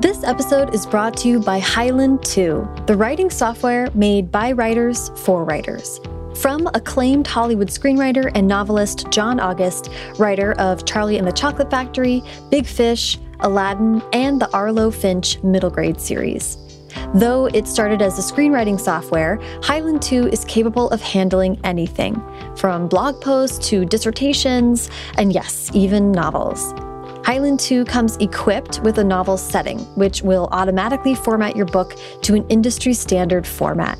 This episode is brought to you by Highland 2, the writing software made by writers for writers. From acclaimed Hollywood screenwriter and novelist John August, writer of Charlie and the Chocolate Factory, Big Fish, Aladdin, and the Arlo Finch middle grade series. Though it started as a screenwriting software, Highland 2 is capable of handling anything, from blog posts to dissertations, and yes, even novels. Highland 2 comes equipped with a novel setting, which will automatically format your book to an industry standard format.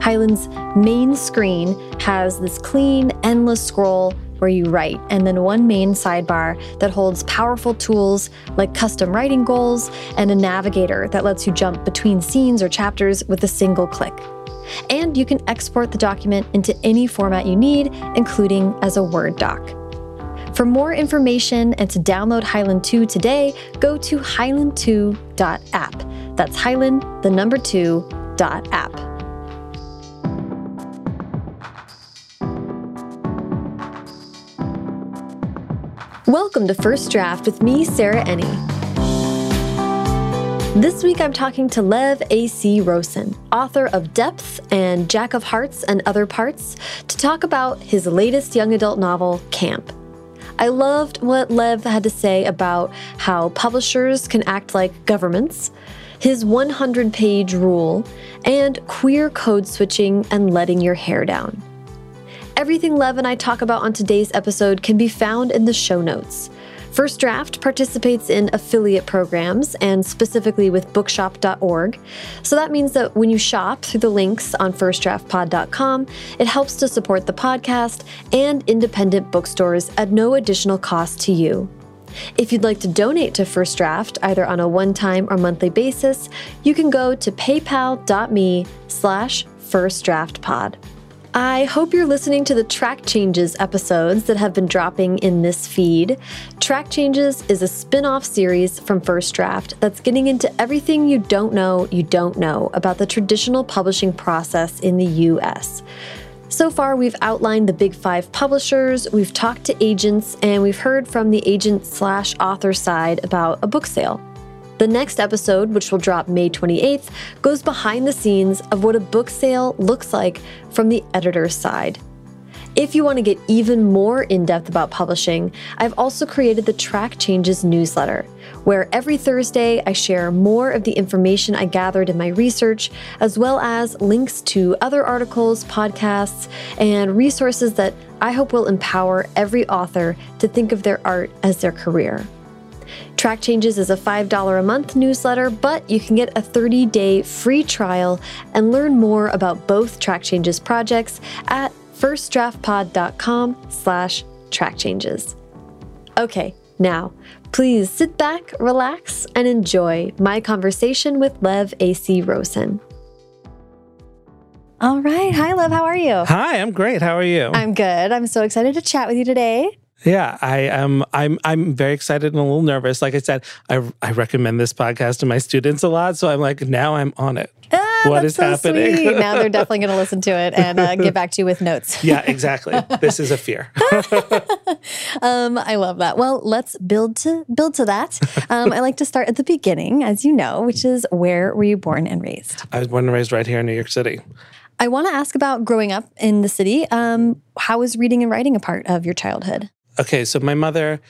Highland's main screen has this clean, endless scroll where you write, and then one main sidebar that holds powerful tools like custom writing goals and a navigator that lets you jump between scenes or chapters with a single click. And you can export the document into any format you need, including as a Word doc. For more information and to download Highland 2 today, go to highland2.app. That's Highland, the number 2, dot app. Welcome to First Draft with me, Sarah Enni. This week I'm talking to Lev A.C. Rosen, author of Depth and Jack of Hearts and Other Parts, to talk about his latest young adult novel, Camp. I loved what Lev had to say about how publishers can act like governments, his 100 page rule, and queer code switching and letting your hair down. Everything Lev and I talk about on today's episode can be found in the show notes. First Draft participates in affiliate programs and specifically with bookshop.org. So that means that when you shop through the links on firstdraftpod.com, it helps to support the podcast and independent bookstores at no additional cost to you. If you'd like to donate to First Draft, either on a one-time or monthly basis, you can go to paypal.me slash firstdraftpod. I hope you're listening to the Track Changes episodes that have been dropping in this feed. Track Changes is a spin off series from First Draft that's getting into everything you don't know you don't know about the traditional publishing process in the US. So far, we've outlined the big five publishers, we've talked to agents, and we've heard from the agent slash author side about a book sale. The next episode, which will drop May 28th, goes behind the scenes of what a book sale looks like from the editor's side. If you want to get even more in depth about publishing, I've also created the Track Changes newsletter, where every Thursday I share more of the information I gathered in my research, as well as links to other articles, podcasts, and resources that I hope will empower every author to think of their art as their career. Track Changes is a $5 a month newsletter, but you can get a 30 day free trial and learn more about both Track Changes projects at firstdraftpod.com slash track changes. Okay, now please sit back, relax, and enjoy my conversation with Lev A.C. Rosen. All right. Hi, Lev. How are you? Hi, I'm great. How are you? I'm good. I'm so excited to chat with you today. Yeah, I am. I'm I'm very excited and a little nervous. Like I said, I I recommend this podcast to my students a lot, so I'm like now I'm on it. Ah, What is so happening? Sweet. Now they're definitely going to listen to it and uh, get back to you with notes. Yeah, exactly. this is a fear. Um, I love that. Well, let's build to build to that. Um, I like to start at the beginning, as you know, which is where were you born and raised? I was born and raised right here in New York City. I want to ask about growing up in the city. Um, how was reading and writing a part of your childhood? Okay, so my mother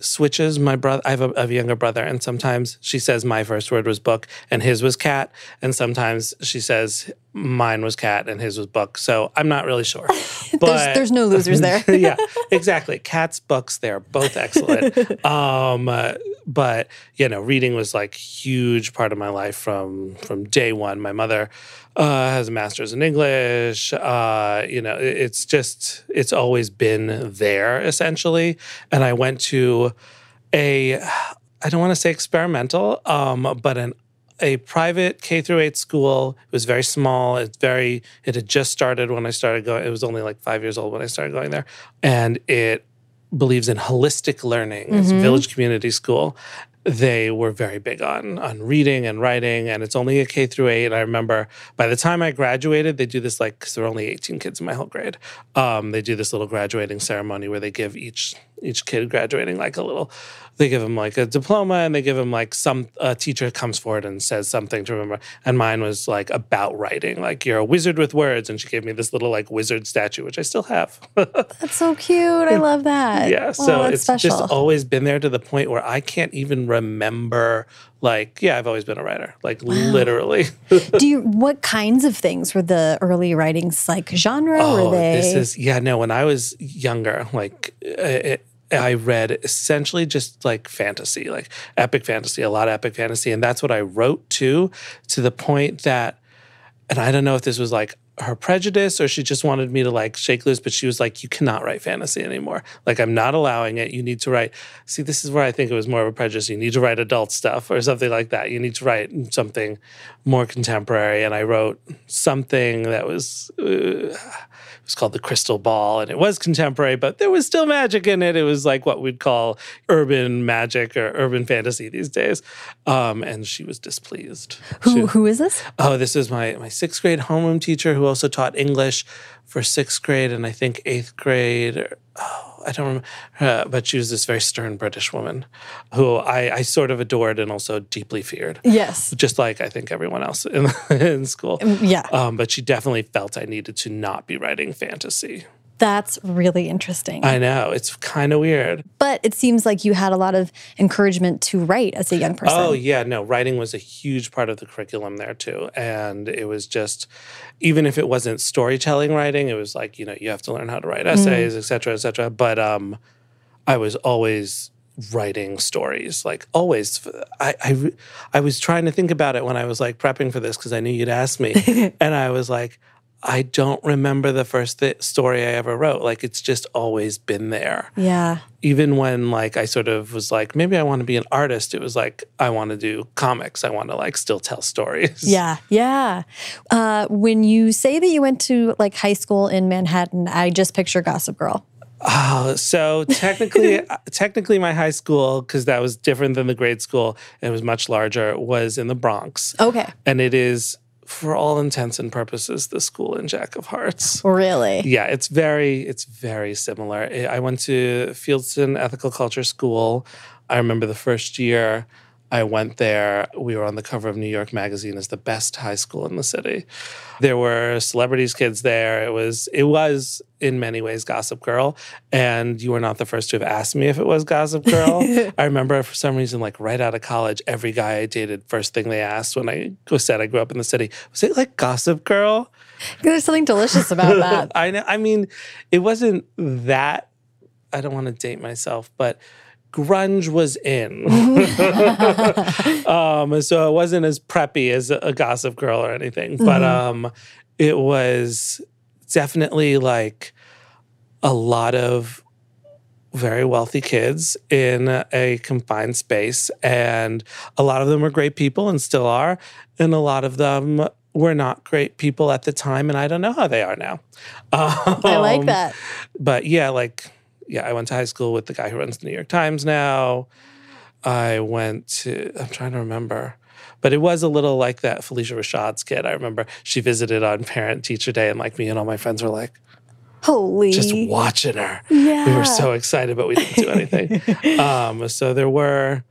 switches my brother. I have a, a younger brother, and sometimes she says my first word was book and his was cat, and sometimes she says mine was cat and his was book. So I'm not really sure. But there's, there's no losers there. yeah, exactly. Cats, books, they're both excellent. um, uh, but you know, reading was like huge part of my life from from day one. My mother uh, has a master's in English. Uh, you know, it- it's just it's always been there essentially. And I went to a I don't want to say experimental, um, but an a private K through eight school. It was very small. It's very. It had just started when I started going. It was only like five years old when I started going there, and it believes in holistic learning. It's a village community school, they were very big on on reading and writing and it's only a K through 8 and I remember by the time I graduated they do this like cuz there were only 18 kids in my whole grade um, they do this little graduating ceremony where they give each each kid graduating like a little they give them like a diploma and they give them like some a teacher comes forward and says something to remember and mine was like about writing like you're a wizard with words and she gave me this little like wizard statue which I still have That's so cute. I love that. yeah so it's special. just always been there to the point where I can't even remember like yeah I've always been a writer like literally Do you what kinds of things were the early writings like genre? Oh, were they this is yeah. No, when I was younger, like it, I read essentially just like fantasy, like epic fantasy, a lot of epic fantasy, and that's what I wrote too. To the point that, and I don't know if this was like her prejudice or she just wanted me to like shake loose, but she was like, "You cannot write fantasy anymore. Like I'm not allowing it. You need to write." See, this is where I think it was more of a prejudice. You need to write adult stuff or something like that. You need to write something more contemporary. And I wrote something that was. Uh, it was called the Crystal Ball, and it was contemporary, but there was still magic in it. It was like what we'd call urban magic or urban fantasy these days. Um, and she was displeased. who She- who is this? oh, this is my my sixth grade homeroom teacher who also taught English for sixth grade and I think eighth grade. Or, oh, I don't remember, uh, but she was this very stern British woman who I, I sort of adored and also deeply feared. Yes. Just like I think everyone else in, in school. Yeah. Um, but she definitely felt I needed to not be writing fantasy. That's really interesting. I know it's kind of weird. but it seems like you had a lot of encouragement to write as a young person. Oh yeah, no, writing was a huge part of the curriculum there too, and it was just even if it wasn't storytelling writing, it was like you know you have to learn how to write essays, et cetera, et cetera. But um, I was always writing stories, like always. I I, I was trying to think about it when I was like prepping for this because I knew you'd ask me, and I was like. I don't remember the first th- story I ever wrote. Like it's just always been there Yeah. even when like I sort of was like maybe I want to be an artist, it was like I want to do comics. I want to like still tell stories. Yeah, yeah. Uh, when you say that you went to like high school in Manhattan, I just picture Gossip Girl. Oh, so technically, technically, my high school because that was different than the grade school. and It was much larger. Was in the Bronx, Okay. and it is for all intents and purposes the school in Jack of Hearts. Really? Yeah, it's very it's very similar. I I went to Fieldston Ethical Culture School. I remember the first year I went there, we were on the cover of New York Magazine as the best high school in the city. There were celebrities kids there. It was it was in many ways Gossip Girl, and you were not the first to have asked me if it was Gossip Girl. I remember for some reason, like right out of college, every guy I dated, first thing they asked when I said I grew up in the city was it like Gossip Girl? There's something delicious about that. I know. I mean, it wasn't that. I don't want to date myself, but grunge was in. um, so it wasn't as preppy as a, a Gossip Girl or anything, but um, it was definitely like a lot of very wealthy kids in a confined space and a lot of them were great people and still are and a lot of them were not great people at the time and i don't know how they are now I like Um, that. but yeah like yeah i went to high school with the guy who runs the new york times now i went to i'm trying to remember but it was a little like that phylicia rashad's kid i remember she visited on parent teacher day and like me and all my friends were like Holy. just watching her yeah. we were so excited, but we didn't do anything. um, so there were,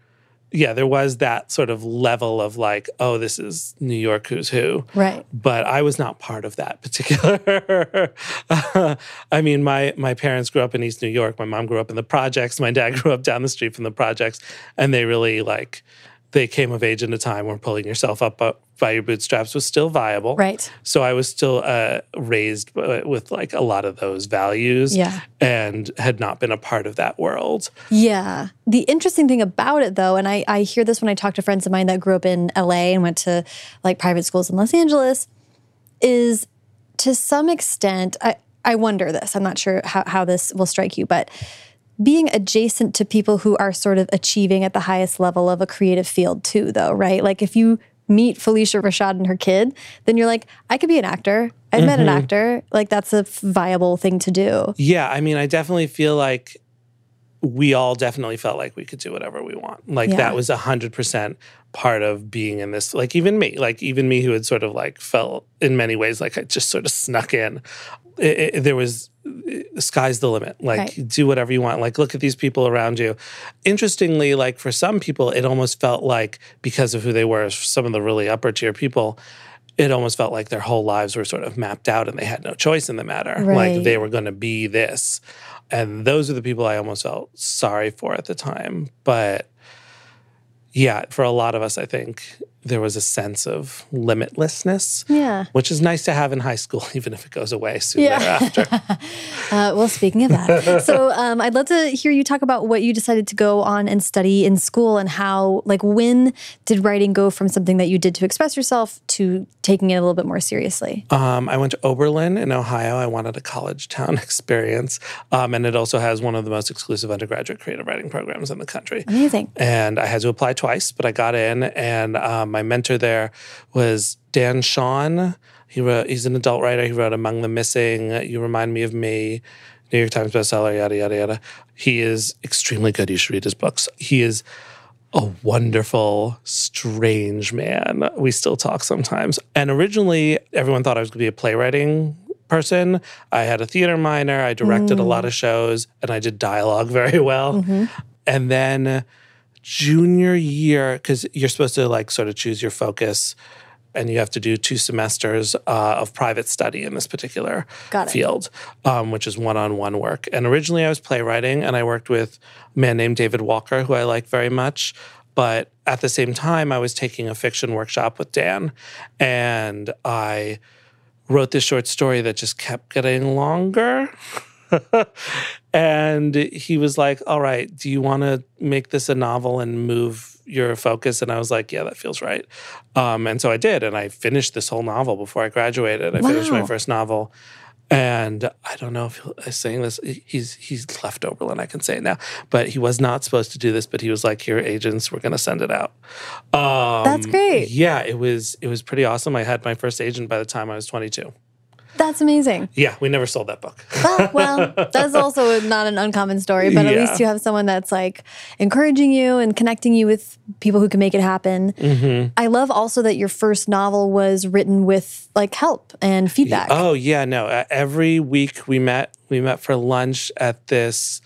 yeah, there was that sort of level of like, oh, this is New York who's who. Right. But I was not part of that particular. I mean, my my parents grew up in East New York. My mom grew up in the projects. My dad grew up down the street from the projects, and they really like they came of age in a time where pulling yourself up by your bootstraps was still viable. Right. So I was still uh, raised uh, with like a lot of those values Yeah. and had not been a part of that world. Yeah. The interesting thing about it, though, and I, I hear this when I talk to friends of mine that grew up in LA and went to like private schools in Los Angeles, is to some extent, I, I wonder this, I'm not sure how, how this will strike you, but being adjacent to people who are sort of achieving at the highest level of a creative field, too, though, right? Like if you meet Phylicia Rashad and her kid, then you're like, I could be an actor. I've met an mm-hmm. actor. Like that's a viable thing to do. Yeah, I mean, I definitely feel like we all definitely felt like we could do whatever we want. Like Yeah. that was a hundred percent part of being in this. Like even me, like even me who had sort of like felt in many ways like I just sort of snuck in. It, it- there was the sky's the limit. Like Right. do whatever you want. Like look at these people around you. Interestingly, like for some people, it almost felt like because of who they were, some of the really upper tier people. It almost felt like their whole lives were sort of mapped out and they had no choice in the matter. Right. Like they were going to be this. And those are the people I almost felt sorry for at the time. But yeah, for a lot of us, I think there was a sense of limitlessness, Yeah. which is nice to have in high school, even if it goes away soon Yeah. thereafter. Uh, well, speaking of that, so um, I'd love to hear you talk about what you decided to go on and study in school and how, like, when did writing go from something that you did to express yourself to taking it a little bit more seriously? Um, I went to Oberlin in Ohio. I wanted a college town experience. Um, and it also has one of the most exclusive undergraduate creative writing programs in the country. Amazing. and I had to apply twice, but I got in. And um, my mentor there was Dan Chaon. He wrote. He's an adult writer. He wrote Among the Missing. You Remind Me of Me. New York Times bestseller. Yada yada yada. He is extremely good. You should read his books. He is a wonderful, strange man. We still talk sometimes. And originally, everyone thought I was going to be a playwriting person. I had a theater minor. I directed a lot of shows, and I did dialogue very well. Mm-hmm. And then junior year, because you're supposed to like sort of choose your focus. And you have to do two semesters uh, of private study in this particular field, um, which is one on one work. And originally I was playwriting and I worked with a man named David Walker, who I like very much. But at the same time, I was taking a fiction workshop with Dan. And I wrote this short story that just kept getting longer. and he was like, All right, do you want to make this a novel and move your focus? And I was like, Yeah, that feels right. Um, and so I did. And I finished this whole novel before I graduated. I finished my first novel. And I don't know if he's saying this. He's he's left Oberlin. I can say it now, but he was not supposed to do this. But he was like, "Here, agents, we're going to send it out." Um, That's great. Yeah, it was it was pretty awesome. I had my first agent by the time I was 22. That's amazing. Yeah, we never sold that book. Oh, well, that's also not an uncommon story, but at Yeah. least you have someone that's like encouraging you and connecting you with people who can make it happen. Mm-hmm. I love also that your first novel was written with like help and feedback. Oh yeah, no. Uh, every week we met. We met for lunch at this.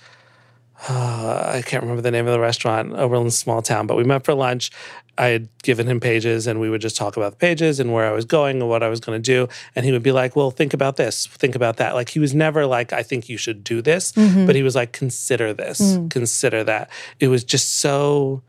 Uh, I can't remember the name of the restaurant. Oberlin's small town, but we met for lunch. I had given him pages, and we would just talk about the pages and where I was going and what I was going to do. And he would be like, "Well, think about this. Think about that." Like he was never like, "I think you should do this," mm-hmm. but he was like, "Consider this. Mm. Consider that." It was just so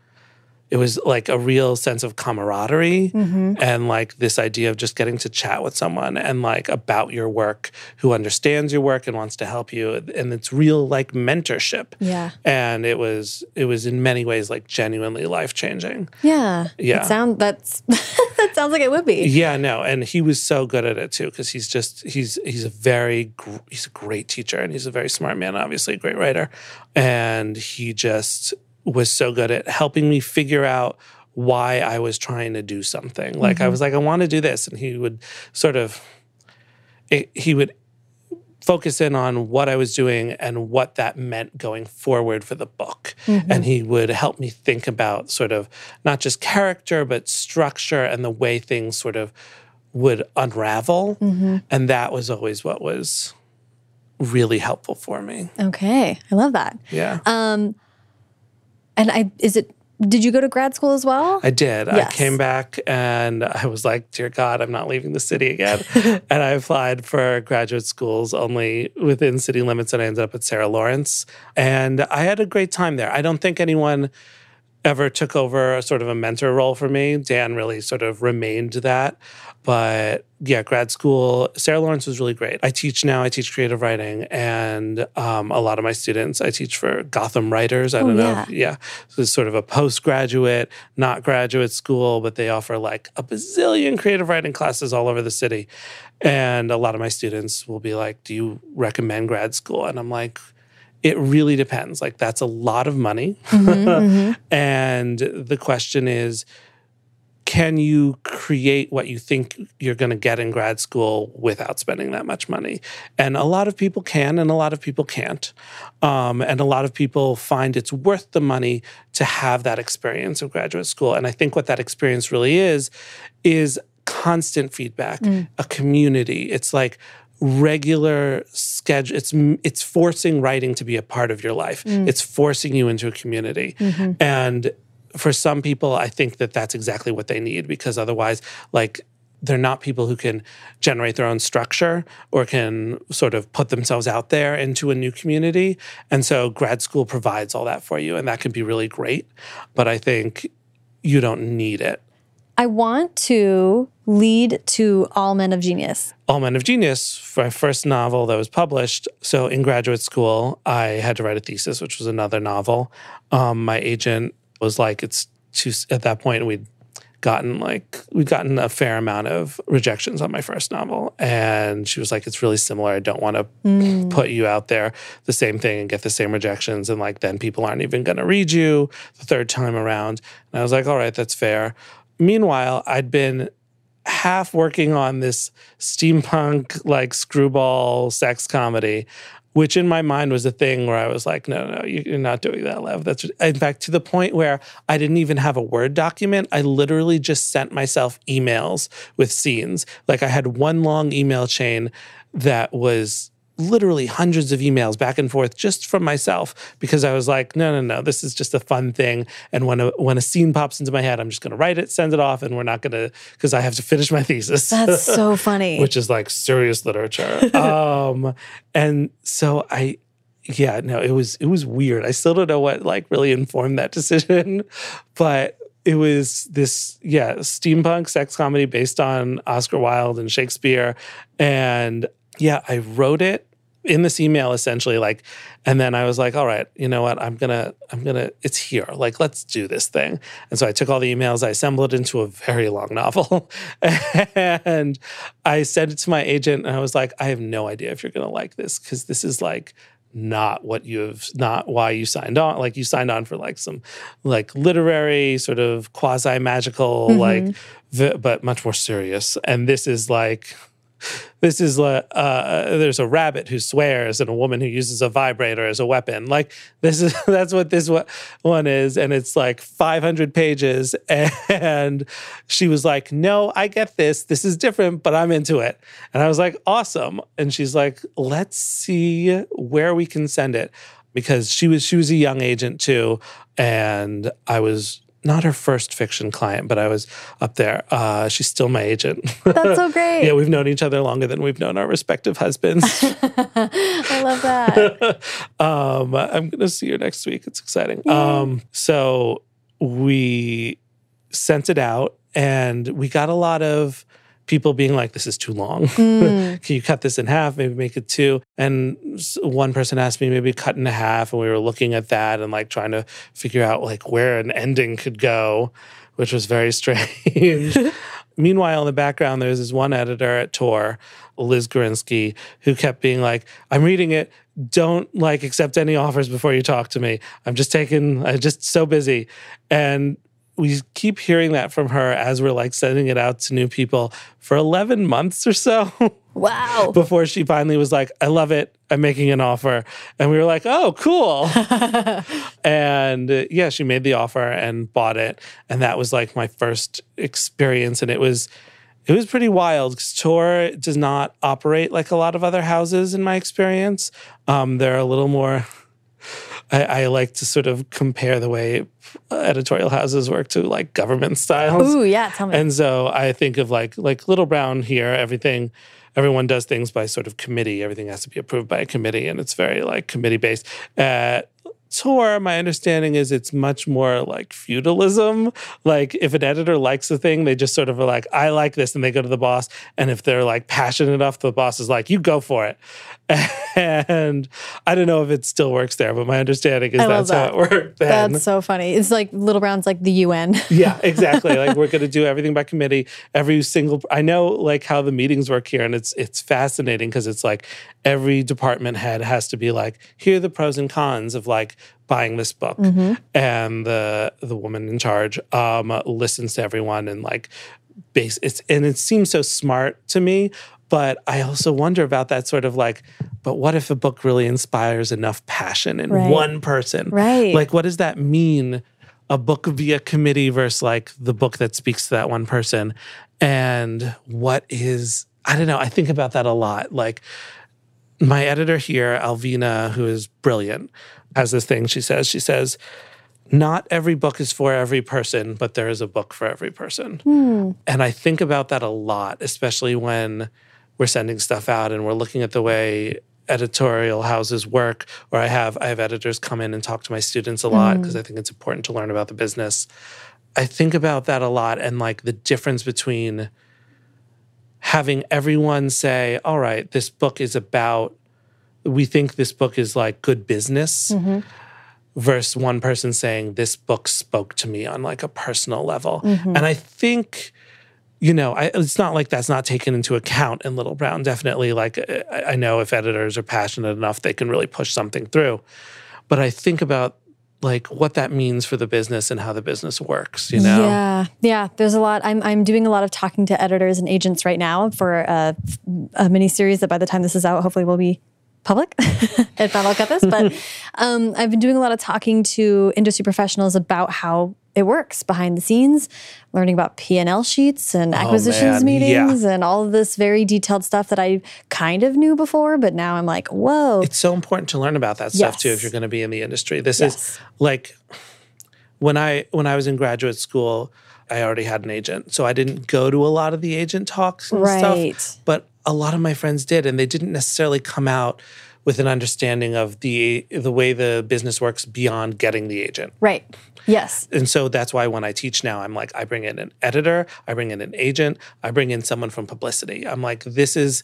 it was like a real sense of camaraderie mm-hmm. and like this idea of just getting to chat with someone and like about your work who understands your work and wants to help you and it's real like mentorship Yeah. and it was it was in many ways like genuinely life changing Yeah. Yeah. It sound that's that sounds like it would be. yeah no and he was so good at it too because he's just he's he's a very gr- he's a great teacher and he's a very smart man obviously a great writer and he just was so good at helping me figure out why I was trying to do something. Like I mm-hmm. was like, I want to do this, and he would sort of it, he would focus in on what I was doing and what that meant going forward for the book. Mm-hmm. And he would help me think about sort of not just character, but structure and the way things sort of would unravel. Mm-hmm. And that was always what was really helpful for me. Okay. I love that. Yeah. Um and I is it did you go to grad school as well? I did. I came back and I was like, dear God, I'm not leaving the city again. and I applied for graduate schools only within city limits and I ended up at Sarah Lawrence. And I had a great time there. I don't think anyone ever took over a sort of a mentor role for me. Dan really sort of remained that. But yeah, grad school, Sarah Lawrence was really great. I teach now, I teach creative writing, and um, a lot of my students, I teach for Gotham Writers. I Oh, don't know. yeah. if- yeah. So it's sort of a postgraduate, not graduate school, but they offer like a bazillion creative writing classes all over the city. And a lot of my students will be like, Do you recommend grad school? And I'm like, it really depends. Like, that's a lot of money. Mm-hmm, and the question is, can you create what you think you're going to get in grad school without spending that much money? And a lot of people can, and a lot of people can't. Um, and a lot of people find it's worth the money to have that experience of graduate school. And I think what that experience really is, is constant feedback, mm. a community. It's like, regular schedule it's it's forcing writing to be a part of your life mm. it's forcing you into a community mm-hmm. and for some people, I think that that's exactly what they need because otherwise, like, they're not people who can generate their own structure or can sort of put themselves out there into a new community. And so grad school provides all that for you, and that can be really great. But I think you don't need it. I want to lead to All Men of Genius. All Men of Genius, for my first novel that was published. So in graduate school, I had to write a thesis, which was another novel. Um, my agent was like it's too at that point we'd gotten like we'd gotten a fair amount of rejections on my first novel and she was like it's really similar. I don't want to mm. put you out there. The same thing and get the same rejections and like then people aren't even going to read you the third time around. And i was like all right that's fair. Meanwhile i'd been half working on this steampunk like screwball sex comedy which in my mind was a thing where I was like, no, no, you're not doing that, Lev. That's in fact to the point where I didn't even have a Word document. I literally just sent myself emails with scenes. Like I had one long email chain that was literally hundreds of emails back and forth just from myself because I was like, no, no, no, this is just a fun thing. And when a when a scene pops into my head, I'm just going to write it, send it off, and we're not going to because I have to finish my thesis. That's so funny. which is like serious literature. um, and so I. Yeah, no, it was it was weird. I still don't know what like really informed that decision, but it was this yeah steampunk sex comedy based on Oscar Wilde and Shakespeare, and yeah, I wrote it in this email essentially like and then i was like all right you know what? I'm gonna i'm gonna it's here. Like let's do this thing. And so i took all the emails i assembled it into a very long novel and i sent it to my agent and i was like i have no idea if you're gonna like this because this is like not what you've not why you signed on like you signed on for like some like literary sort of quasi magical mm-hmm. like but much more serious. And this is like this is uh, uh, there's a rabbit who swears and a woman who uses a vibrator as a weapon. Like this is that's what this one is, and it's like 500 pages. And she was like, "No, I get this. This is different, but I'm into it." And I was like, "Awesome!" And she's like, "Let's see where we can send it." Because she was she was a young agent too, and I was not her first fiction client, but I was up there. Uh, she's still my agent. That's so great. yeah, we've known each other longer than we've known our respective husbands. I love that. um, I'm going to see her next week. It's exciting. Um, so we sent it out and we got a lot of people being like, this is too long. Mm. Can you cut this in half? Maybe make it two. And one person asked me, maybe cut in half. And we were looking at that and like trying to figure out like where an ending could go, which was very strange. Meanwhile, in the background, there's this one editor at Tor, Liz Gorinsky, who kept being like, I'm reading it. Don't like accept any offers before you talk to me. I'm just taking, I'm just so busy. And we keep hearing that from her as we're like sending it out to new people for 11 months or so. Wow. Before she finally was like, I love it. I'm making an offer. And we were like, oh, cool. and uh, yeah, she made the offer and bought it. And that was like my first experience. And it was, it was pretty wild because Tor does not operate like a lot of other houses in my experience. Um, they're a little more I, I, like to sort of compare the way editorial houses work to like government styles. Ooh, yeah, tell me. And so I think of like like Little Brown here. Everything, everyone does things by sort of committee. Everything has to be approved by a committee, and it's very like committee based. At uh, Tor, my understanding is it's much more like feudalism. Like if an editor likes a thing, they just sort of are like, I like this, and they go to the boss. And if they're like passionate enough, the boss is like, you go for it. And I don't know if it still works there, but my understanding is I that's how it worked then. That's so funny. It's like Little Brown's like the UN. yeah, exactly. like we're going to do everything by committee. Every single I know like how the meetings work here and it's it's fascinating because it's like every department head has to be like here are the pros and cons of like buying this book. And the the woman in charge um listens to everyone and like base it's and it seems so smart to me, but I also wonder about that sort of like but what if a book really inspires enough passion in Right. one person? Right. Like what does that mean? a book via committee versus like the book that speaks to that one person and what is i don't know i think about that a lot like my editor here alvina who is brilliant has this thing. She says she says not every book is for every person but there is a book for every person. Hmm. And i think about that a lot especially when we're sending stuff out and we're looking at the way editorial houses work or i have i have editors come in and talk to my students a lot hmm. because i think it's important to learn about the business. I think about that a lot and like the difference between having everyone say all right this book is about we think this book is like good business mm-hmm. versus one person saying this book spoke to me on like a personal level. Mm-hmm. And i think you know I, it's not like that's not taken into account in little brown. Definitely like uh, I, I know if editors are passionate enough they can really push something through. But i think about like what that means for the business and how the business works you know? Yeah, yeah. There's a lot. I'm I'm doing a lot of talking to editors and agents right now for uh, a, a mini series that by the time this is out, hopefully will be public if not I'll cut this. But um, I've been doing a lot of talking to industry professionals about how it works behind the scenes, learning about P and L sheets and acquisitions Oh, man, yeah. meetings and all of this very detailed stuff that I kind of knew before, but now I'm like, whoa. it's so important to learn about that stuff too if you're going to be in the industry this Yes. is like when i when i was in graduate school i already had an agent so i didn't go to a lot of the agent talks and Right. stuff but a lot of my friends did and they didn't necessarily come out with an understanding of the the way the business works beyond getting the agent right. Yes. and so that's why when I teach now, I'm like, I bring in an editor, I bring in an agent, I bring in someone from publicity. I'm like, this is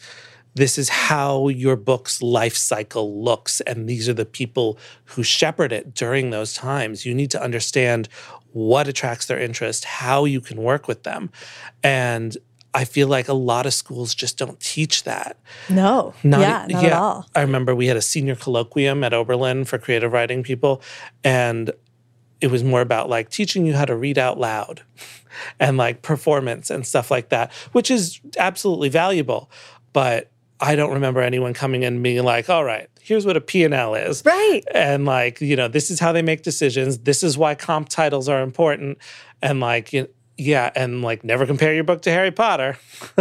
this is how your book's life cycle looks, and these are the people who shepherd it during those times. You need to understand what attracts their interest, how you can work with them, and I feel like a lot of schools just don't teach that. No. Not- yeah, not at all. I remember we had a senior colloquium at Oberlin for creative writing people, and it was more about like teaching you how to read out loud and like performance and stuff like that, which is absolutely valuable. But I don't remember anyone coming in and being like, all right, here's what a P&L is. Right. And like, you know, this is how they make decisions. This is why comp titles are important. And like, you yeah, and like never compare your book to Harry Potter.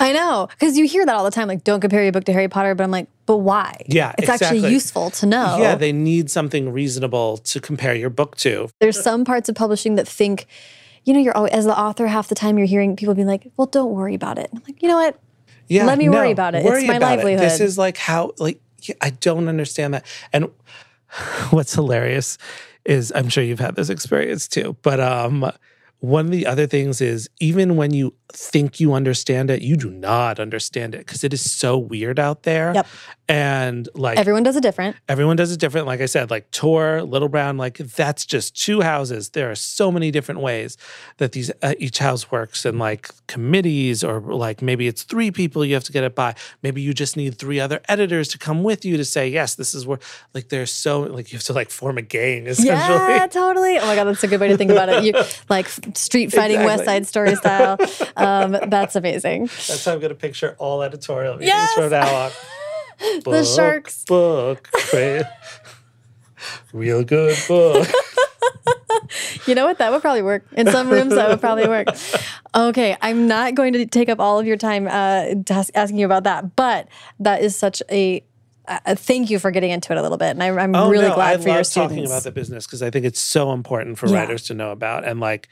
I know, because you hear that all the time. Like, don't compare your book to Harry Potter. But I'm like, but why? Yeah, it's actually useful to know. Yeah, they need something reasonable to compare your book to. There's some parts of publishing that think, you know, you're always, as the author, half the time you're hearing people being like, well, don't worry about it. I'm like, you know what? Yeah, Let me worry about it. It's my about it. livelihood. This is like how like I don't understand that. And what's hilarious is I'm sure you've had this experience too. But um one of the other things is even when you think you understand it, you do not understand it because it is so weird out there. Yep. And like Everyone does it different. Everyone does it different. Like I said, like Tor, Little Brown, like that's just two houses. There are so many different ways that these uh, each house works, and like committees, or like maybe it's three people you have to get it by. Maybe you just need three other editors to come with you to say yes, this is where. Like there's so like you have to like form a gang essentially. Yeah, totally. Oh my god, that's a good way to think about it. You like street fighting West Side Story style. Um, that's amazing. That's how I'm gonna picture all editorial meetings Yes! from now on. The sharks. book, real good book. You know what? That would probably work. In some rooms, that would probably work. Okay, I'm not going to take up all of your time uh, asking you about that, but that is such a. Uh, thank you for getting into it a little bit, and I, I'm Oh, really no, glad I for your students. talking about the business because I think it's so important for Yeah. writers to know about. And like,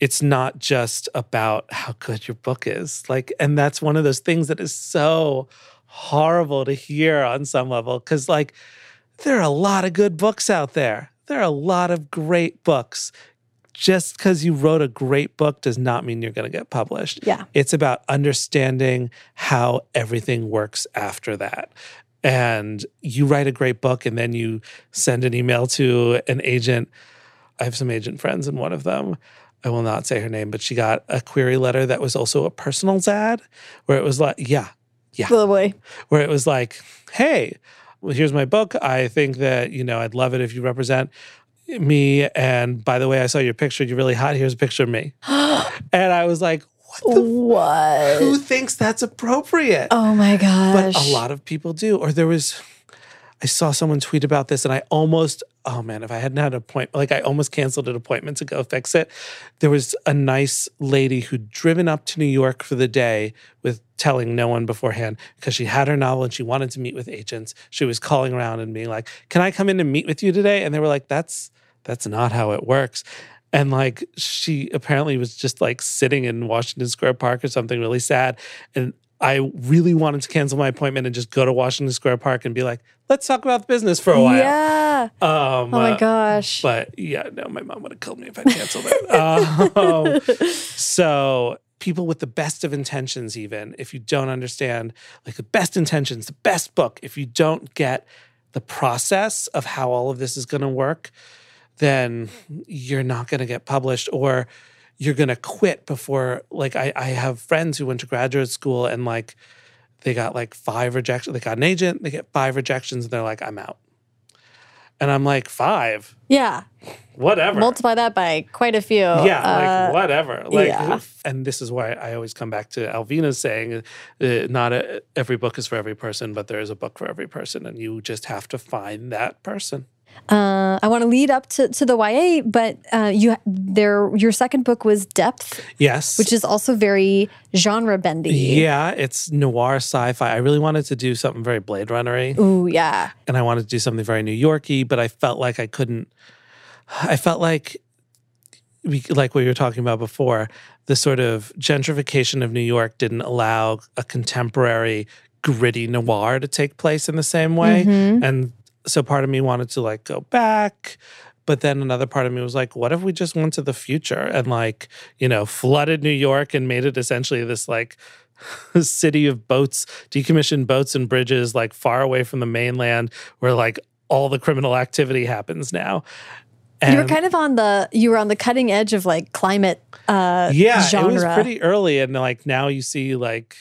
it's not just about how good your book is. Like, and that's one of those things that is so horrible to hear on some level because, like, there are a lot of good books out there. There are a lot of great books. Just because you wrote a great book does not mean you're going to get published. Yeah. It's about understanding how everything works after that. And you write a great book and then you send an email to an agent. I have some agent friends, and one of them, I will not say her name, but she got a query letter that was also a personals ad where it was like, yeah, yeah, Oh boy. where it was like, hey, well, here's my book. I think that, you know, I'd love it if you represent me. And by the way, I saw your picture. You're really hot. Here's a picture of me. and I was like, what the What? who thinks that's appropriate? Oh my gosh. but a lot of people do. Or there was, I saw someone tweet about this, and I almost, oh man, if I hadn't had an appointment, like I almost canceled an appointment to go fix it. There was a nice lady who'd driven up to New York for the day with telling no one beforehand because she had her novel and she wanted to meet with agents. She was calling around and being like, "Can I come in and meet with you today?" And they were like, "That's that's not how it works." And like she apparently was just like sitting in Washington Square Park or something really sad. And I really wanted to cancel my appointment and just go to Washington Square Park and be like, let's talk about business for a while. Yeah. Um, Oh my uh, gosh. But yeah, no, my mom would have killed me if I canceled it. um, so people with the best of intentions, even if you don't understand, like the best intentions, the best book, if you don't get the process of how all of this is going to work, then you're not going to get published or you're going to quit before like I, I have friends who went to graduate school and like they got like five rejections they got an agent they get five rejections and they're like i'm out and i'm like five yeah. whatever Multiply that by quite a few. yeah Uh, like whatever like yeah. and this is why i always come back to alvina's saying uh, not a, every book is for every person but there is a book for every person and you just have to find that person Uh, I want to lead up to, to the YA, but uh, you there your second book was Depth, yes which is also very genre bendy. Yeah, it's noir sci-fi. I really wanted to do something very Blade Runnery, Ooh, yeah. and I wanted to do something very New Yorky, but I felt like I couldn't. I felt like we like what you were talking about before. The sort of gentrification of New York didn't allow a contemporary gritty noir to take place in the same way, and so part of me wanted to like go back. But then another part of me was like, what if we just went to the future and like, you know, flooded New York and made it essentially this like city of boats, decommissioned boats and bridges, like far away from the mainland, where like all the criminal activity happens now. And you were kind of on the you were on the cutting edge of like climate uh yeah, genre. it was pretty early, and like now you see like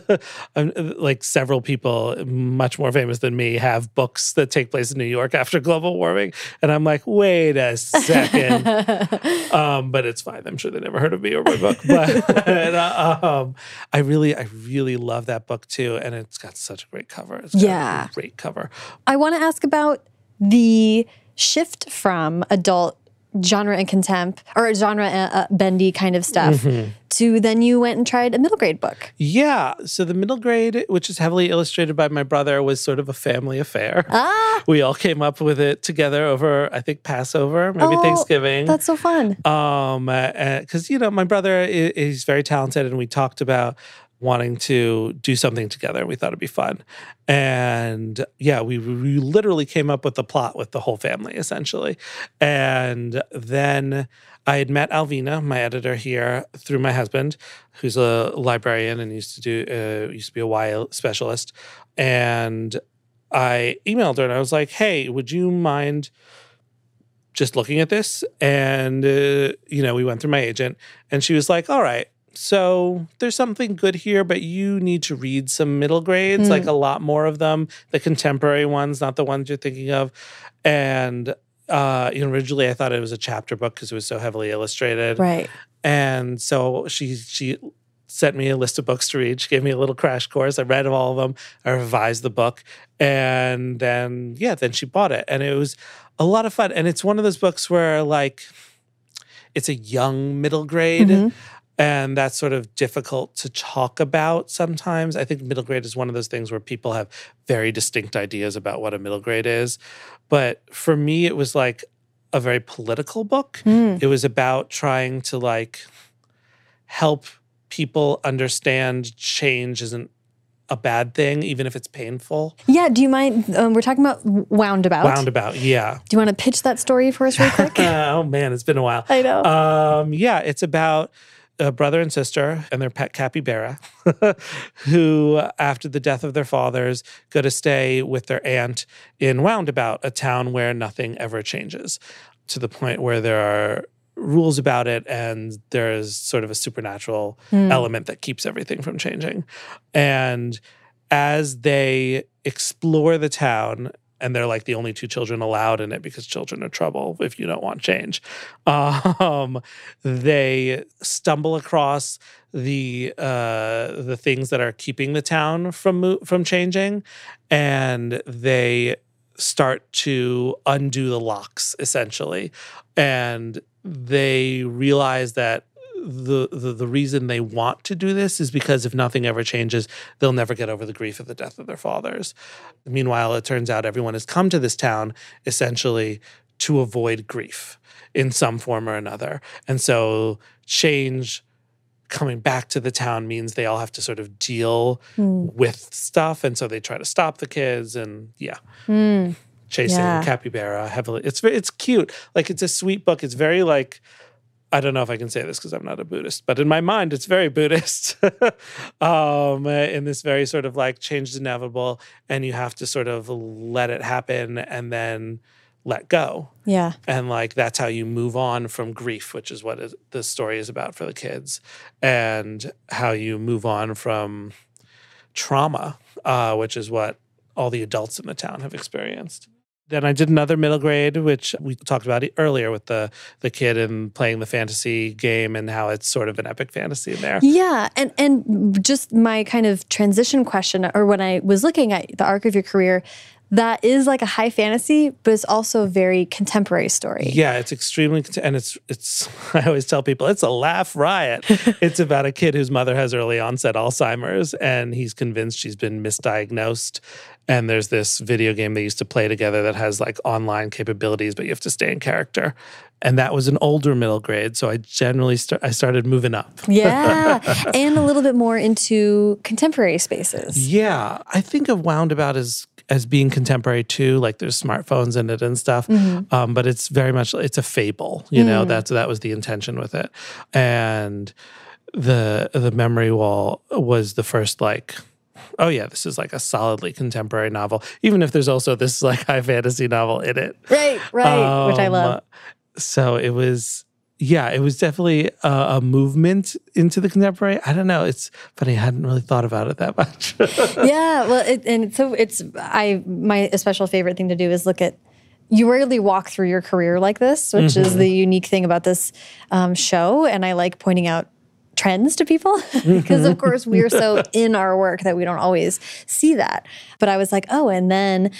um, like several people much more famous than me have books that take place in New York after global warming, and I'm like, wait a second. um, but it's fine. I'm sure they never heard of me or my book. But uh, um, I really, I really love that book too, and it's got such a great cover. It's Yeah. a great cover. I want to ask about the shift from adult genre and contempt or genre uh, uh, bendy kind of stuff Mm-hmm. to then you went and tried a middle grade book. Yeah. So the middle grade, which is heavily illustrated by my brother, was sort of a family affair. Ah, We all came up with it together over, I think, Passover, maybe Oh, Thanksgiving. that's so fun. um, because you know my brother is, is very talented, and we talked about wanting to do something together. We thought it'd be fun, and yeah, we, we literally came up with the plot with the whole family essentially, and then. I had met Alvina, my editor here, through my husband, who's a librarian and used to do uh, used to be a YA specialist, and I emailed her and I was like, "Hey, would you mind just looking at this?" And uh, you know, we went through my agent, and she was like, "All right, so there's something good here, but you need to read some middle grades, like a lot more of them, the contemporary ones, not the ones you're thinking of." And uh, you know, originally I thought it was a chapter book because it was so heavily illustrated, Right. and so she she sent me a list of books to read. She gave me a little crash course. I read all of them. I revised the book, and then yeah, then she bought it, and it was a lot of fun. And it's one of those books where like it's a young middle grade. And that's sort of difficult to talk about sometimes. I think middle grade is one of those things where people have very distinct ideas about what a middle grade is. But for me, it was like a very political book. It was about trying to like help people understand change isn't a bad thing, even if it's painful. Yeah. Do you mind? Um, we're talking about Woundabout. Roundabout, yeah. Do you want to pitch that story for us real quick? oh man, it's been a while. I know. Um, yeah, it's about a brother and sister and their pet capybara, who, after the death of their fathers, go to stay with their aunt in Woundabout, a town where nothing ever changes, to the point where there are rules about it and there's sort of a supernatural hmm. element that keeps everything from changing. And as they explore the town and they're like the only two children allowed in it because children are trouble if you don't want change. Um, they stumble across the uh, the things that are keeping the town from from changing, and they start to undo the locks essentially, and they realize that the, the the reason they want to do this is because if nothing ever changes, they'll never get over the grief of the death of their fathers. Meanwhile, it turns out everyone has come to this town essentially to avoid grief in some form or another. And so change coming back to the town means they all have to sort of deal hmm. with stuff. And so they try to stop the kids and yeah. Hmm. Chasing Yeah. capybara heavily. It's it's cute. Like it's a sweet book. It's very like I don't know if I can say this because I'm not a Buddhist, but in my mind, it's very Buddhist. um, in this very sort of like change is inevitable, and you have to sort of let it happen and then let go. Yeah. And like that's how you move on from grief, which is what is, the story is about for the kids, and how you move on from trauma, uh, which is what all the adults in the town have experienced. Then I did another middle grade, which we talked about earlier with the the kid and playing the fantasy game and how it's sort of an epic fantasy in there. Yeah, and and just my kind of transition question, or when I was looking at the arc of your career, that is like a high fantasy, but it's also a very contemporary story. Yeah, it's extremely and it's it's I always tell people it's a laugh riot. it's about a kid whose mother has early onset Alzheimer's and he's convinced she's been misdiagnosed and there's this video game they used to play together that has like online capabilities but you have to stay in character. And that was an older middle grade, so I generally start I started moving up. Yeah, and a little bit more into contemporary spaces. Yeah, I think of Woundabout as as being contemporary too. Like there's smartphones in it and stuff, um, but it's very much it's a fable. You know, that's that was the intention with it, and the the memory wall was the first like. Oh yeah, this is like a solidly contemporary novel, even if there's also this like high fantasy novel in it. Right, right, which I Um, love. So it was, yeah, it was definitely a, a movement into the contemporary. I don't know. It's funny. I hadn't really thought about it that much. yeah, well, it, and so it's I my special favorite thing to do is look at. You rarely walk through your career like this, which is the unique thing about this um, show, and I like pointing out trends to people because of course we're so in our work that we don't always see that. But I was like, oh, and then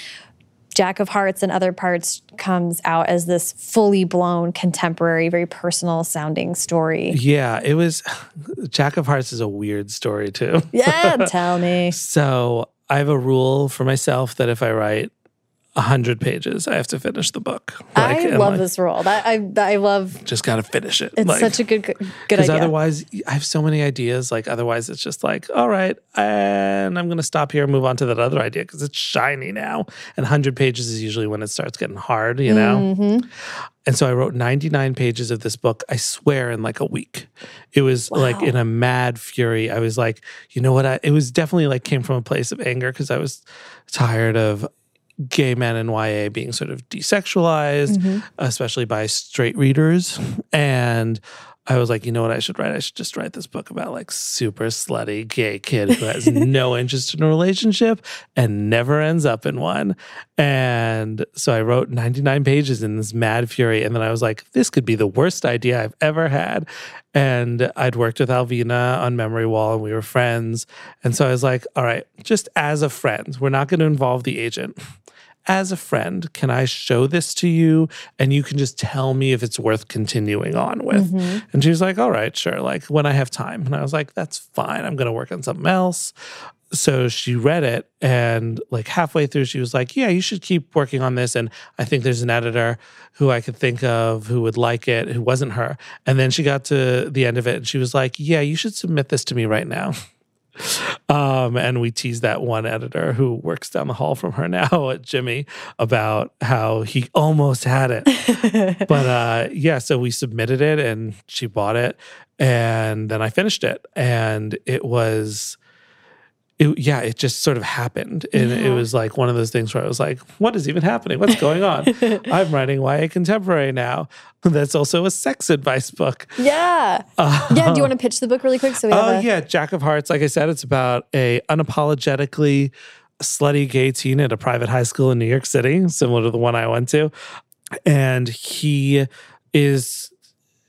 Jack of Hearts and Other Parts comes out as this fully blown contemporary, very personal sounding story. yeah, it was. Jack of Hearts is a weird story too. Yeah, tell me. So I have a rule for myself that if I write a hundred pages, I have to finish the book. I love like, this role. That I I love. Just got to finish it. It's like, such a good good because idea. otherwise I have so many ideas. Like otherwise it's just like, all right, and I'm gonna stop here and move on to that other idea because it's shiny now. And 100 pages is usually when it starts getting hard, you know. Mm-hmm. And so I wrote 99 pages of this book. I swear in like a week. It was like in a mad fury. I was like, you know what? I, it was definitely like came from a place of anger because I was tired of gay men in YA being sort of desexualized, Mm-hmm. especially by straight readers. And I was like, you know what I should write? I should just write this book about like super slutty gay kid who has no interest in a relationship and never ends up in one. And so I wrote 99 pages in this mad fury. And then I was like, this could be the worst idea I've ever had. And I'd worked with Alvina on Memory Wall and we were friends. And so I was like, all right, just as a friend, we're not going to involve the agent as a friend, can I show this to you? And you can just tell me if it's worth continuing on with. Mm-hmm. And she was like, all right, sure. Like when I have time. And I was like, that's fine. I'm going to work on something else. So she read it and like halfway through, she was like, yeah, you should keep working on this. And I think there's an editor who I could think of who would like it, who wasn't her. And then she got to the end of it and she was like, yeah, you should submit this to me right now. Um, and we teased that one editor who works down the hall from her now at Jimmy about how he almost had it. but uh, yeah, so we submitted it and she bought it. And then I finished it. And it was it, yeah, it just sort of happened. And yeah. it was like one of those things where I was like, what is even happening? What's going on? I'm writing YA Contemporary now. That's also a sex advice book. Yeah. Uh, yeah. Do you want to pitch the book really quick? So Oh, uh, a- yeah. Jack of Hearts. Like I said, it's about a unapologetically slutty gay teen at a private high school in New York City, similar to the one I went to. And he is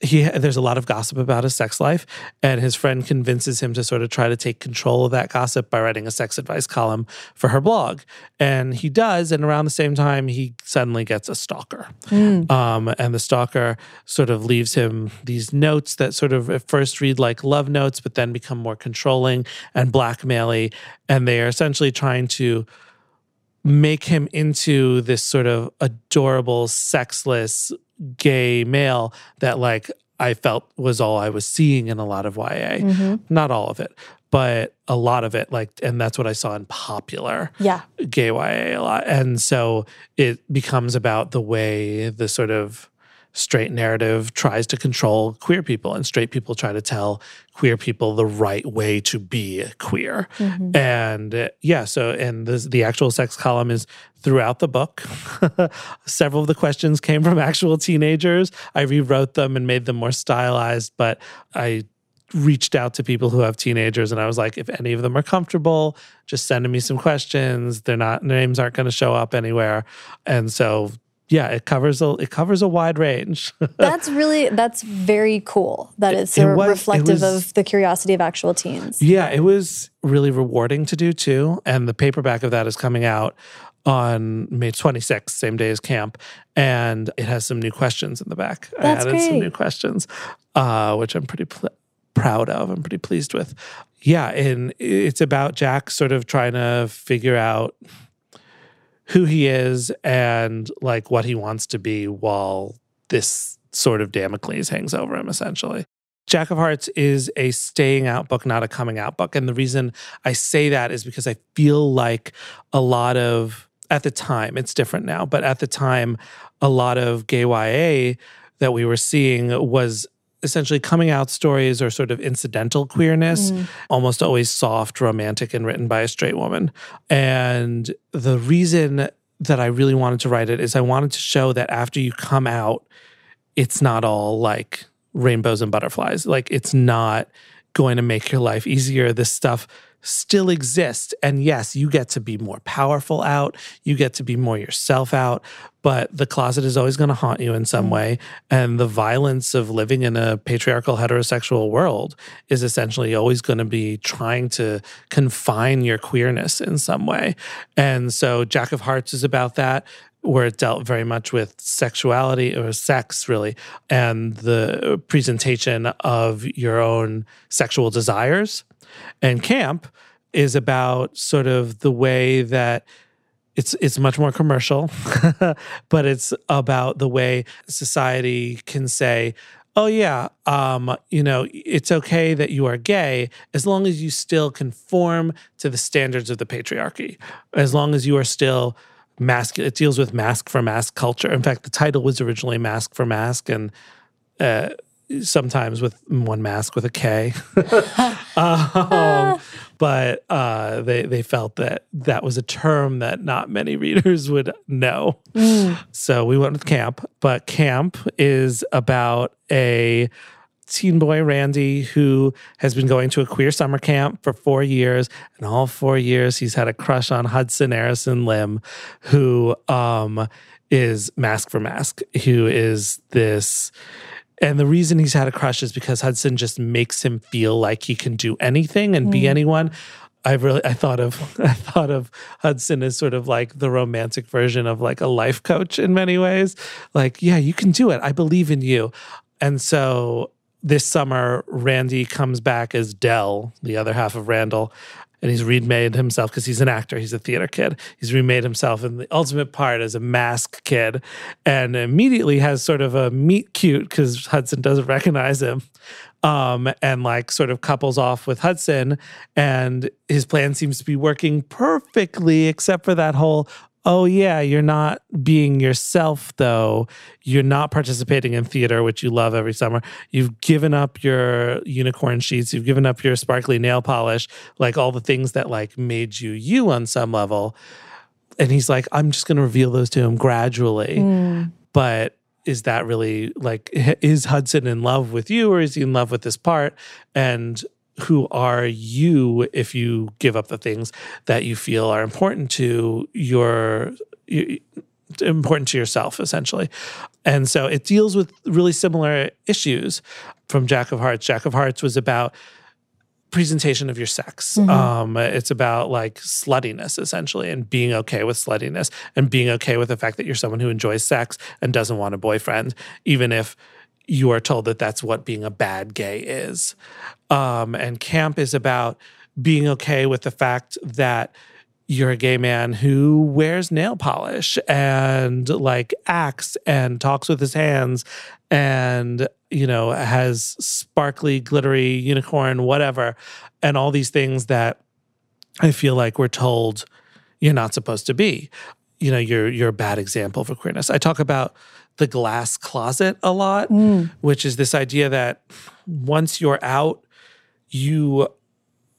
he there's a lot of gossip about his sex life and his friend convinces him to sort of try to take control of that gossip by writing a sex advice column for her blog. And he does and around the same time he suddenly gets a stalker. Mm. um, and the stalker sort of leaves him these notes that sort of at first read like love notes but then become more controlling and blackmaily and they are essentially trying to make him into this sort of adorable sexless gay male that like I felt was all I was seeing in a lot of YA. Mm-hmm. Not all of it, but a lot of it. Like, and that's what I saw in popular yeah. gay YA a lot. And so it becomes about the way the sort of straight narrative tries to control queer people and straight people try to tell queer people the right way to be queer mm-hmm. and uh, yeah so and this, the actual sex column is throughout the book several of the questions came from actual teenagers i rewrote them and made them more stylized but i reached out to people who have teenagers and I was like, if any of them are comfortable, just sending me some questions. They're not names aren't going to show up anywhere. And so yeah, it covers a it covers a wide range. that's really that's very cool. That is so was, reflective was, of the curiosity of actual teens. Yeah, it was really rewarding to do too. And the paperback of that is coming out on May 26th, same day as camp, and it has some new questions in the back. That's I added great. some new questions, uh, which I'm pretty pl- proud of. I'm pretty pleased with. Yeah, and it's about Jack sort of trying to figure out who he is and like what he wants to be while this sort of Damocles hangs over him, essentially. Jack of Hearts is a staying out book, not a coming out book. And the reason I say that is because I feel like a lot of, at the time, it's different now, but at the time, a lot of gay YA that we were seeing was essentially coming out stories or sort of incidental queerness, mm. almost always soft, romantic, and written by a straight woman. And the reason that I really wanted to write it is I wanted to show that after you come out, it's not all like rainbows and butterflies. Like it's not going to make your life easier. This stuff still exist. And yes, you get to be more powerful out, you get to be more yourself out, but the closet is always going to haunt you in some mm. way. And the violence of living in a patriarchal heterosexual world is essentially always going to be trying to confine your queerness in some way. And so Jack of Hearts is about that where it dealt very much with sexuality or sex, really, and the presentation of your own sexual desires and camp is about sort of the way that it's it's much more commercial, but it's about the way society can say, "Oh yeah, um, you know, it's okay that you are gay as long as you still conform to the standards of the patriarchy, as long as you are still Masc. It deals with masc for masc culture. In fact, the title was originally "Masc for Masc," and uh, sometimes with one mask with a K. um, but uh, they they felt that that was a term that not many readers would know. Mm. So we went with camp. But camp is about a teen boy Randy who has been going to a queer summer camp for four years, and all four years he's had a crush on Hudson Aaronson-Lim, who um, is Masc for Masc, who is this and the reason he's had a crush is because Hudson just makes him feel like he can do anything and mm. be anyone. I really I thought of I thought of Hudson as sort of like the romantic version of like a life coach in many ways. Like, yeah, you can do it. I believe in you. And so this summer, Randy comes back as Del, the other half of Randall, and he's remade himself because he's an actor. He's a theater kid. He's remade himself in the ultimate part as a masc kid, and immediately has sort of a meet cute because Hudson doesn't recognize him um, and like sort of couples off with Hudson. And his plan seems to be working perfectly, except for that whole, oh, yeah, you're not being yourself, though. You're not participating in theater, which you love every summer. You've given up your unicorn sheets. You've given up your sparkly nail polish, like all the things that like made you you on some level. And he's like, I'm just going to reveal those to him gradually. Mm. But is that really like, is Hudson in love with you or is he in love with this part? And who are you if you give up the things that you feel are important to your, your important to yourself essentially. And so it deals with really similar issues from jack of hearts. Jack of hearts was about presentation of your sex. Mm-hmm. um it's about like sluttiness essentially and being okay with sluttiness and being okay with the fact that you're someone who enjoys sex and doesn't want a boyfriend even if you are told that that's what being a bad gay is. Um, and camp is about being okay with the fact that you're a gay man who wears nail polish and like acts and talks with his hands and you know has sparkly glittery unicorn whatever and all these things that i feel like we're told you're not supposed to be. You know you're you're a bad example for queerness. I talk about the glass closet a lot mm. which is this idea that once you're out you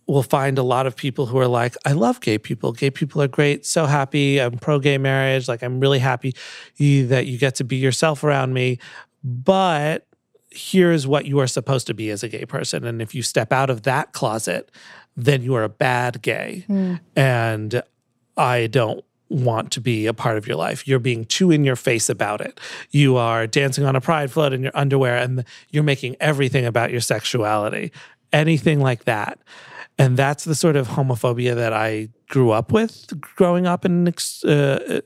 will find a lot of people who are like, I love gay people. Gay people are great. So happy. I'm pro gay marriage. Like, I'm really happy that you get to be yourself around me. But here's what you are supposed to be as a gay person. And if you step out of that closet, then you are a bad gay. Hmm. And I don't want to be a part of your life. You're being too in your face about it. You are dancing on a pride float in your underwear and you're making everything about your sexuality. Anything like that. And that's the sort of homophobia that I grew up with growing up in uh,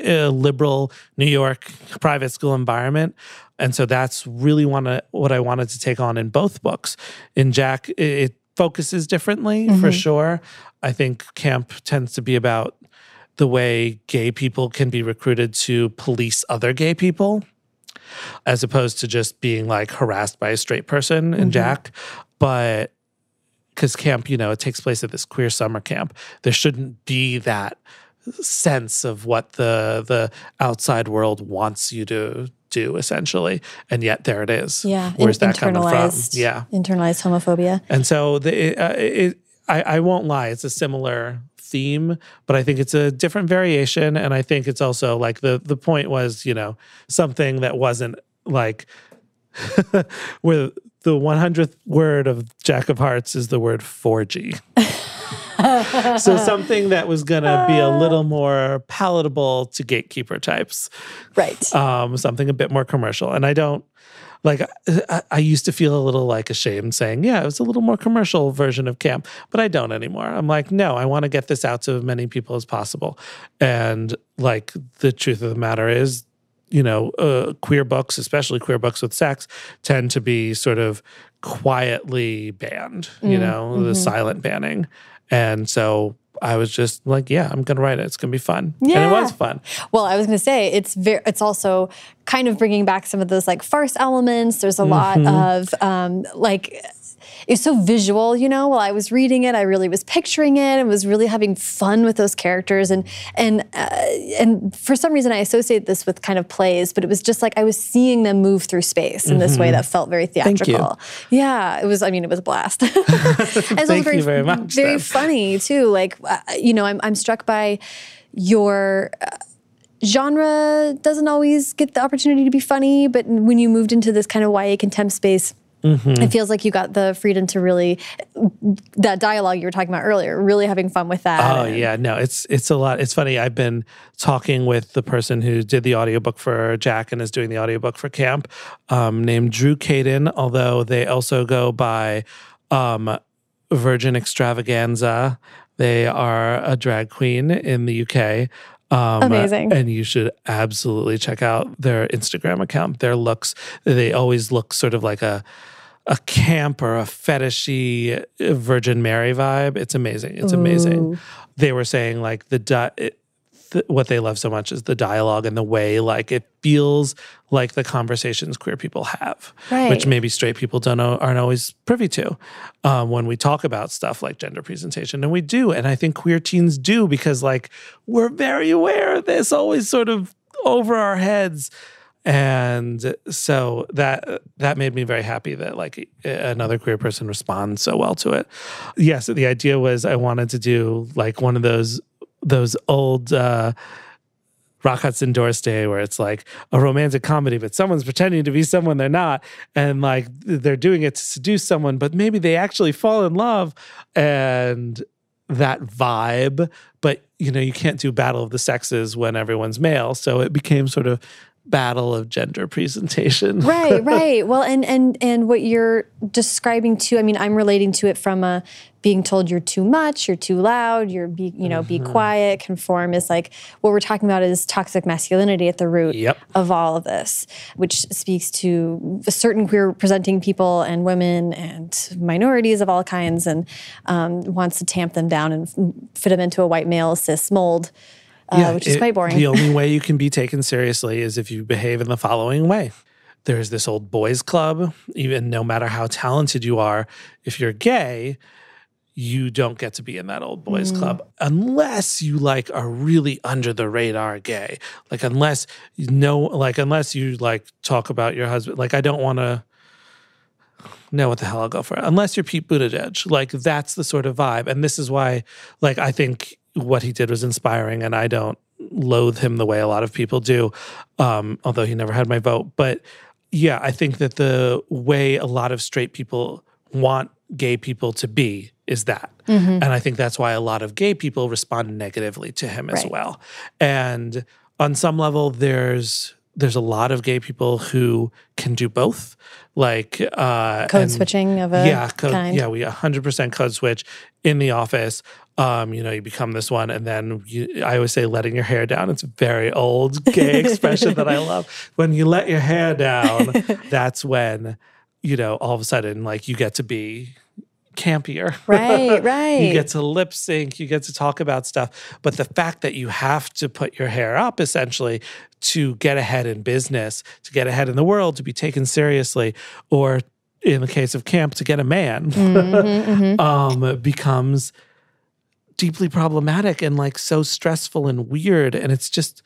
a liberal New York private school environment. And so that's really wanna, what I wanted to take on in both books. In Jack, it, it focuses differently for sure. I think camp tends to be about the way gay people can be recruited to police other gay people as opposed to just being like harassed by a straight person in Jack. But because camp, you know, it takes place at this queer summer camp, there shouldn't be that sense of what the the outside world wants you to do essentially and yet there it is Yeah. where's in- that coming from yeah Internalized homophobia. and so the, uh, it, I, I won't lie, it's a similar theme, but I think it's a different variation. And I think it's also like the the point was, you know, something that wasn't like where the 100th word of Jack of Hearts is the word 4G. so something that was going to be a little more palatable to gatekeeper types Right. um, something a bit more commercial. And I don't like. I, I used to feel a little like ashamed saying, "Yeah, it was a little more commercial version of camp," but I don't anymore. I'm like, no, I want to get this out to as many people as possible. And like the truth of the matter is. You know, uh, queer books, especially queer books with sex, tend to be sort of quietly banned, you know, the silent banning. And so I was just like, yeah, I'm going to write it. It's going to be fun. And it was fun. Well, I was going to say it's very. It's also kind of bringing back some of those like farce elements. There's a lot of um, like. It's so visual, you know. While I was reading it, I really was picturing it and was really having fun with those characters. And and uh, and for some reason, I associate this with kind of plays, but it was just like I was seeing them move through space in this way that felt very theatrical. Yeah, it was. I mean, it was a blast. And it's also Thank you very much, Very then. funny too. Like uh, you know, I'm I'm struck by your uh, genre doesn't always get the opportunity to be funny, but when you moved into this kind of YA contempt space. Mm-hmm. It feels like you got the freedom to really that dialogue you were talking about earlier, really having fun with that. Oh yeah, no, it's it's a lot. It's funny. I've been talking with the person who did the audiobook for Jack and is doing the audiobook for Camp, um, named Drew Caden. Although they also go by um, Virgin Xtravaganzah. They are a drag queen in the UK. Um, Amazing. And you should absolutely check out their Instagram account. Their looks, they always look sort of like a a camp or a fetishy Virgin Mary vibe. It's amazing. It's amazing. They were saying like the du- it, th- what they love so much is the dialogue and the way like it feels like the conversations queer people have, Right. which maybe straight people don't know, aren't always privy to um, when we talk about stuff like gender presentation, and we do, and I think queer teens do because like we're very aware of this, always sort of over our heads. And so that that made me very happy that like another queer person responds so well to it. Yes, the idea was I wanted to do like one of those those old uh Hudson Doris Day where it's like a romantic comedy, but someone's pretending to be someone they're not. And like they're doing it to seduce someone, but maybe they actually fall in love. And that vibe, but you know, you can't do Battle of the Sexes when everyone's male. So it became sort of battle of gender presentation. right right well and and and what you're describing too i mean i'm relating to it from a being told you're too much you're too loud you're be you know be Mm-hmm. quiet conform is like what we're talking about is toxic masculinity at the root Yep. of all of this which speaks to certain queer presenting people and women and minorities of all kinds and um, wants to tamp them down and fit them into a white male cis mold uh, which is it- quite boring The only way you can be taken seriously is if you behave in the following way. There's this old boys club, even no matter how talented you are, if you're gay, you don't get to be in that old boys club unless you like are really under the radar gay. Like unless you know like unless you like talk about your husband. Like I don't want to know what the hell I'll go for. Unless you're Pete Buttigieg, like that's the sort of vibe. And this is why, like, I think what he did was inspiring, and I don't loathe him the way a lot of people do. Um, although he never had my vote, but yeah, I think that the way a lot of straight people want gay people to be is that. And I think that's why a lot of gay people respond negatively to him as Right. well. And on some level, there's there's a lot of gay people who can do both, like uh, code and- switching of a yeah, code, kind yeah, we 100% code switch in the office. Um, you know, you become this one, and then you, I always say letting your hair down. It's a very old gay expression that I love. When you let your hair down, that's when you know all of a sudden, like you get to be campier. right right You get to lip sync, you get to talk about stuff. But the fact that you have to put your hair up essentially to get ahead in business, to get ahead in the world, to be taken seriously, or in the case of camp, to get a man, um, becomes deeply problematic and like so stressful and weird. And it's just,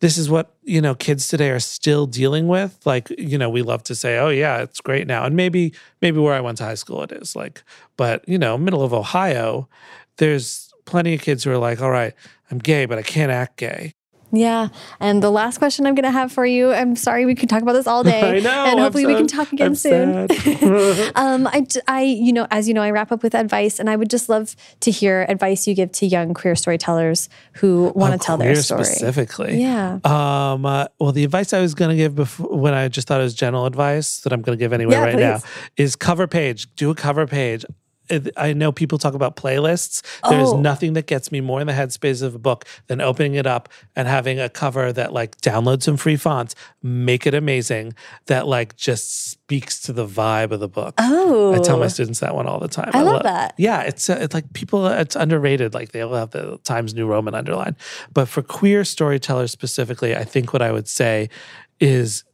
this is what you know kids today are still dealing with. Like you know we love to say oh yeah it's great now. And maybe maybe where i went to high school it is like but you know middle of ohio there's plenty of kids who are like all right i'm gay but i can't act gay Yeah. And the last question I'm going to have for you, I'm sorry we could talk about this all day. I know, And I'm hopefully we can talk again I'm soon. sad. um, I, d- I, you know, as you know, I wrap up with advice, and I would just love to hear advice you give to young queer storytellers who want to tell their Oh, story. specifically Yeah. Um, uh, well, the advice I was going to give before, when I just thought it was general advice that I'm going to give anyway Yeah, right now is cover page. Do a cover page. I know people talk about playlists. There's Oh. nothing that gets me more in the headspace of a book than opening it up and having a cover that like download some free fonts, make it amazing, that like just speaks to the vibe of the book. Oh. I tell my students that one all the time. I love lo- that. Yeah, it's uh, it's like people. It's underrated. Like they all have the Times New Roman underline, but for queer storytellers specifically, I think what I would say is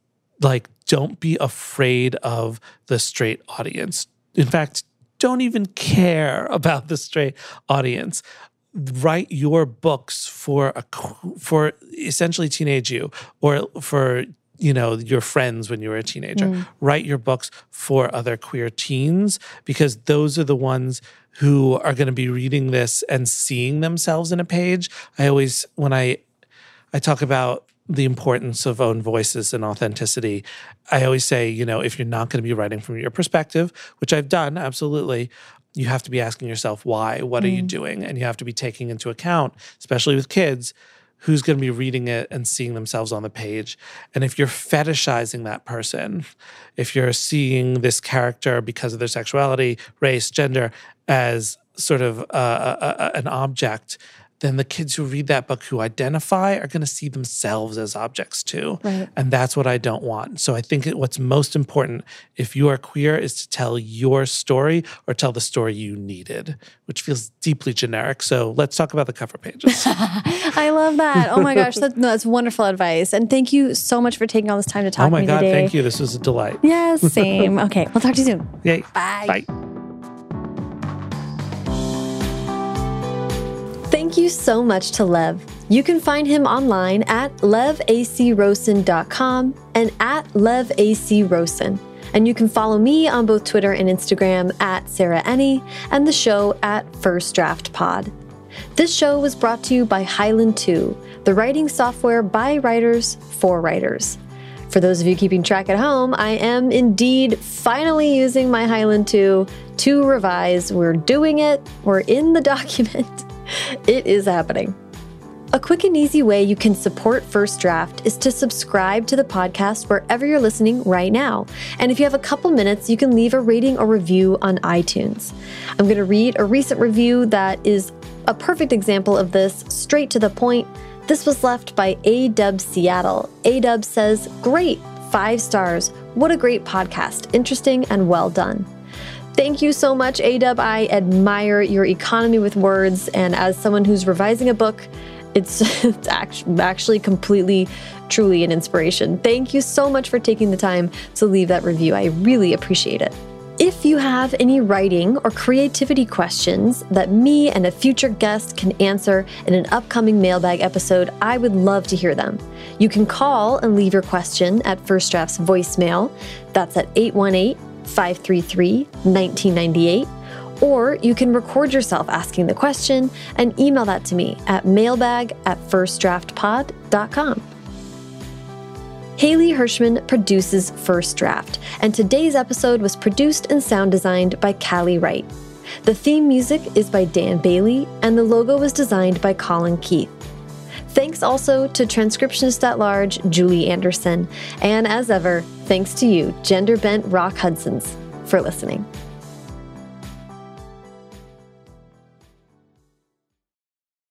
like don't be afraid of the straight audience. In fact, don't even care about the straight audience. Write your books for a for essentially teenage you or for you know your friends when you were a teenager. Mm. Write your books for other queer teens because those are the ones who are going to be reading this and seeing themselves in a page. I always when I I talk about the importance of own voices and authenticity. I always say, you know, if you're not going to be writing from your perspective, which I've done, absolutely, you have to be asking yourself, why? What are you mm. doing? And you have to be taking into account, especially with kids, who's going to be reading it and seeing themselves on the page. And if you're fetishizing that person, if you're seeing this character because of their sexuality, race, gender as sort of uh, a, a, an object, then the kids who read that book who identify are going to see themselves as objects too. Right. And that's what I don't want. So I think what's most important if you are queer is to tell your story or tell the story you needed, which feels deeply generic. So let's talk about the cover pages. I love that. Oh my gosh, that, no, that's wonderful advice. And thank you so much for taking all this time to talk oh to me. oh my God, today. thank you. This was a delight. Yes, same. okay, we'll talk to you soon. Yay. Bye. Bye. Thank you so much to Lev. You can find him online at levacrosen.com and at levacrosen. And you can follow me on both Twitter and Instagram at Sarah Enni and the show at First Draft Pod. This show was brought to you by Highland 2, the writing software by writers for writers. For those of you keeping track at home, I am indeed finally using my Highland 2 to revise. We're doing it, we're in the document. It is happening. A quick and easy way you can support First Draft is to subscribe to the podcast wherever you're listening right now. And if you have a couple minutes, you can leave a rating or review on iTunes. I'm going to read a recent review that is a perfect example of this, straight to the point. This was left by ADub Seattle. ADub says, Great, five stars. What a great podcast. Interesting and well done. Thank you so much, ADub. I admire your economy with words. And as someone who's revising a book, it's, it's actually completely, truly an inspiration. Thank you so much for taking the time to leave that review. I really appreciate it. If you have any writing or creativity questions that me and a future guest can answer in an upcoming mailbag episode, I would love to hear them. You can call and leave your question at First Draft's voicemail. That's at 818 533 1998. Or you can record yourself asking the question and email that to me at mailbag at firstdraftpod.com. Haley Hirschman produces First Draft, and today's episode was produced and sound designed by Callie Wright. The theme music is by Dan Bailey, and the logo was designed by Colin Keith. Thanks also to transcriptionist at large Julie Anderson, and as ever, thanks to you, gender bent Rock Hudsons, for listening.